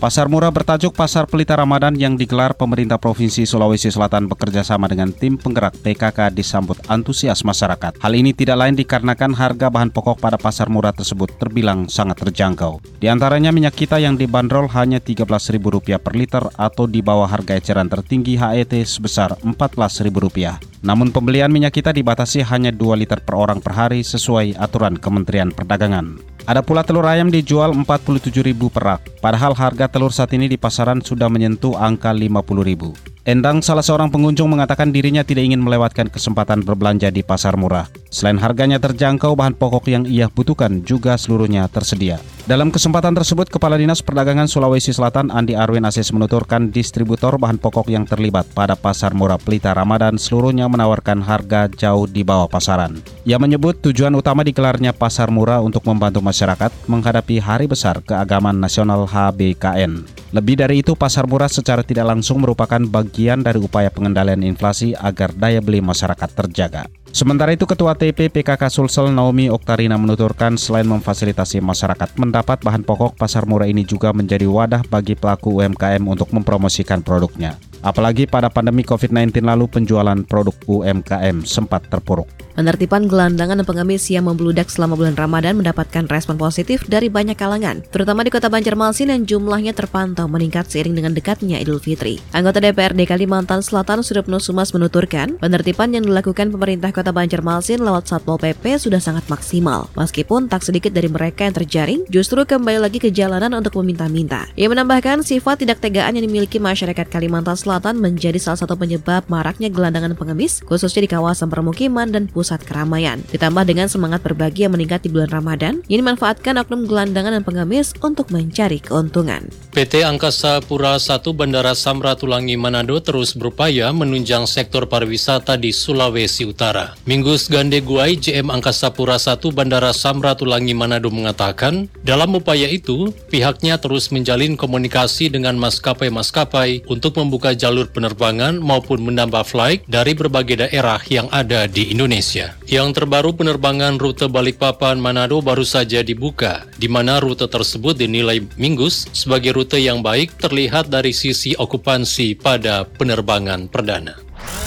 Pasar murah bertajuk Pasar Pelita Ramadan yang digelar pemerintah Provinsi Sulawesi Selatan bekerja sama dengan tim penggerak PKK disambut antusias masyarakat. Hal ini tidak lain dikarenakan harga bahan pokok pada pasar murah tersebut terbilang sangat terjangkau. Di antaranya minyak kita yang dibanderol hanya Rp13.000 per liter atau di bawah harga eceran tertinggi HET sebesar Rp14.000. Namun pembelian minyak kita dibatasi hanya 2 liter per orang per hari sesuai aturan Kementerian Perdagangan. Ada pula telur ayam dijual 47.000 per rak, padahal harga telur saat ini di pasaran sudah menyentuh angka 50.000. Endang, salah seorang pengunjung, mengatakan dirinya tidak ingin melewatkan kesempatan berbelanja di pasar murah. Selain harganya terjangkau, bahan pokok yang ia butuhkan juga seluruhnya tersedia. Dalam kesempatan tersebut, Kepala Dinas Perdagangan Sulawesi Selatan Andi Arwin Asis menuturkan distributor bahan pokok yang terlibat pada pasar murah Pelita Ramadan seluruhnya menawarkan harga jauh di bawah pasaran. Ia menyebut tujuan utama digelarnya pasar murah untuk membantu masyarakat menghadapi Hari Besar Keagamaan Nasional HBKN. Lebih dari itu, pasar murah secara tidak langsung merupakan bagian dari upaya pengendalian inflasi agar daya beli masyarakat terjaga. Sementara itu Ketua TP PKK Sulsel Naomi Oktarina menuturkan selain memfasilitasi masyarakat mendapat bahan pokok, pasar murah ini juga menjadi wadah bagi pelaku UMKM untuk mempromosikan produknya. Apalagi pada pandemi COVID-19 lalu penjualan produk UMKM sempat terpuruk. Penertiban gelandangan dan pengemis yang membludak selama bulan Ramadan mendapatkan respon positif dari banyak kalangan, terutama di kota Banjarmasin yang jumlahnya terpantau meningkat seiring dengan dekatnya Idul Fitri. Anggota DPRD Kalimantan Selatan Suripno Sumas menuturkan, penertiban yang dilakukan pemerintah kota Banjarmasin lewat Satpol PP sudah sangat maksimal, meskipun tak sedikit dari mereka yang terjaring justru kembali lagi ke jalanan untuk meminta-minta. Ia menambahkan sifat tidak tegaan yang dimiliki masyarakat Kalimantan Selatan menjadi salah satu penyebab maraknya gelandangan pengemis, khususnya di kawasan permukiman dan pusat pusat keramaian. Ditambah dengan semangat berbagi yang meningkat di bulan Ramadan, yang dimanfaatkan oknum gelandangan dan pengemis untuk mencari keuntungan. PT Angkasa Pura I Bandara Samratulangi Manado terus berupaya menunjang sektor pariwisata di Sulawesi Utara. Minggus Gande Guai JM Angkasa Pura I Bandara Samratulangi Manado mengatakan, dalam upaya itu, pihaknya terus menjalin komunikasi dengan maskapai-maskapai untuk membuka jalur penerbangan maupun menambah flight dari berbagai daerah yang ada di Indonesia. Indonesia. Yang terbaru penerbangan rute Balikpapan Manado baru saja dibuka, di mana rute tersebut dinilai Minggus sebagai rute yang baik terlihat dari sisi okupansi pada penerbangan perdana.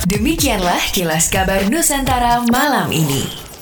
Demikianlah kilas kabar Nusantara malam ini.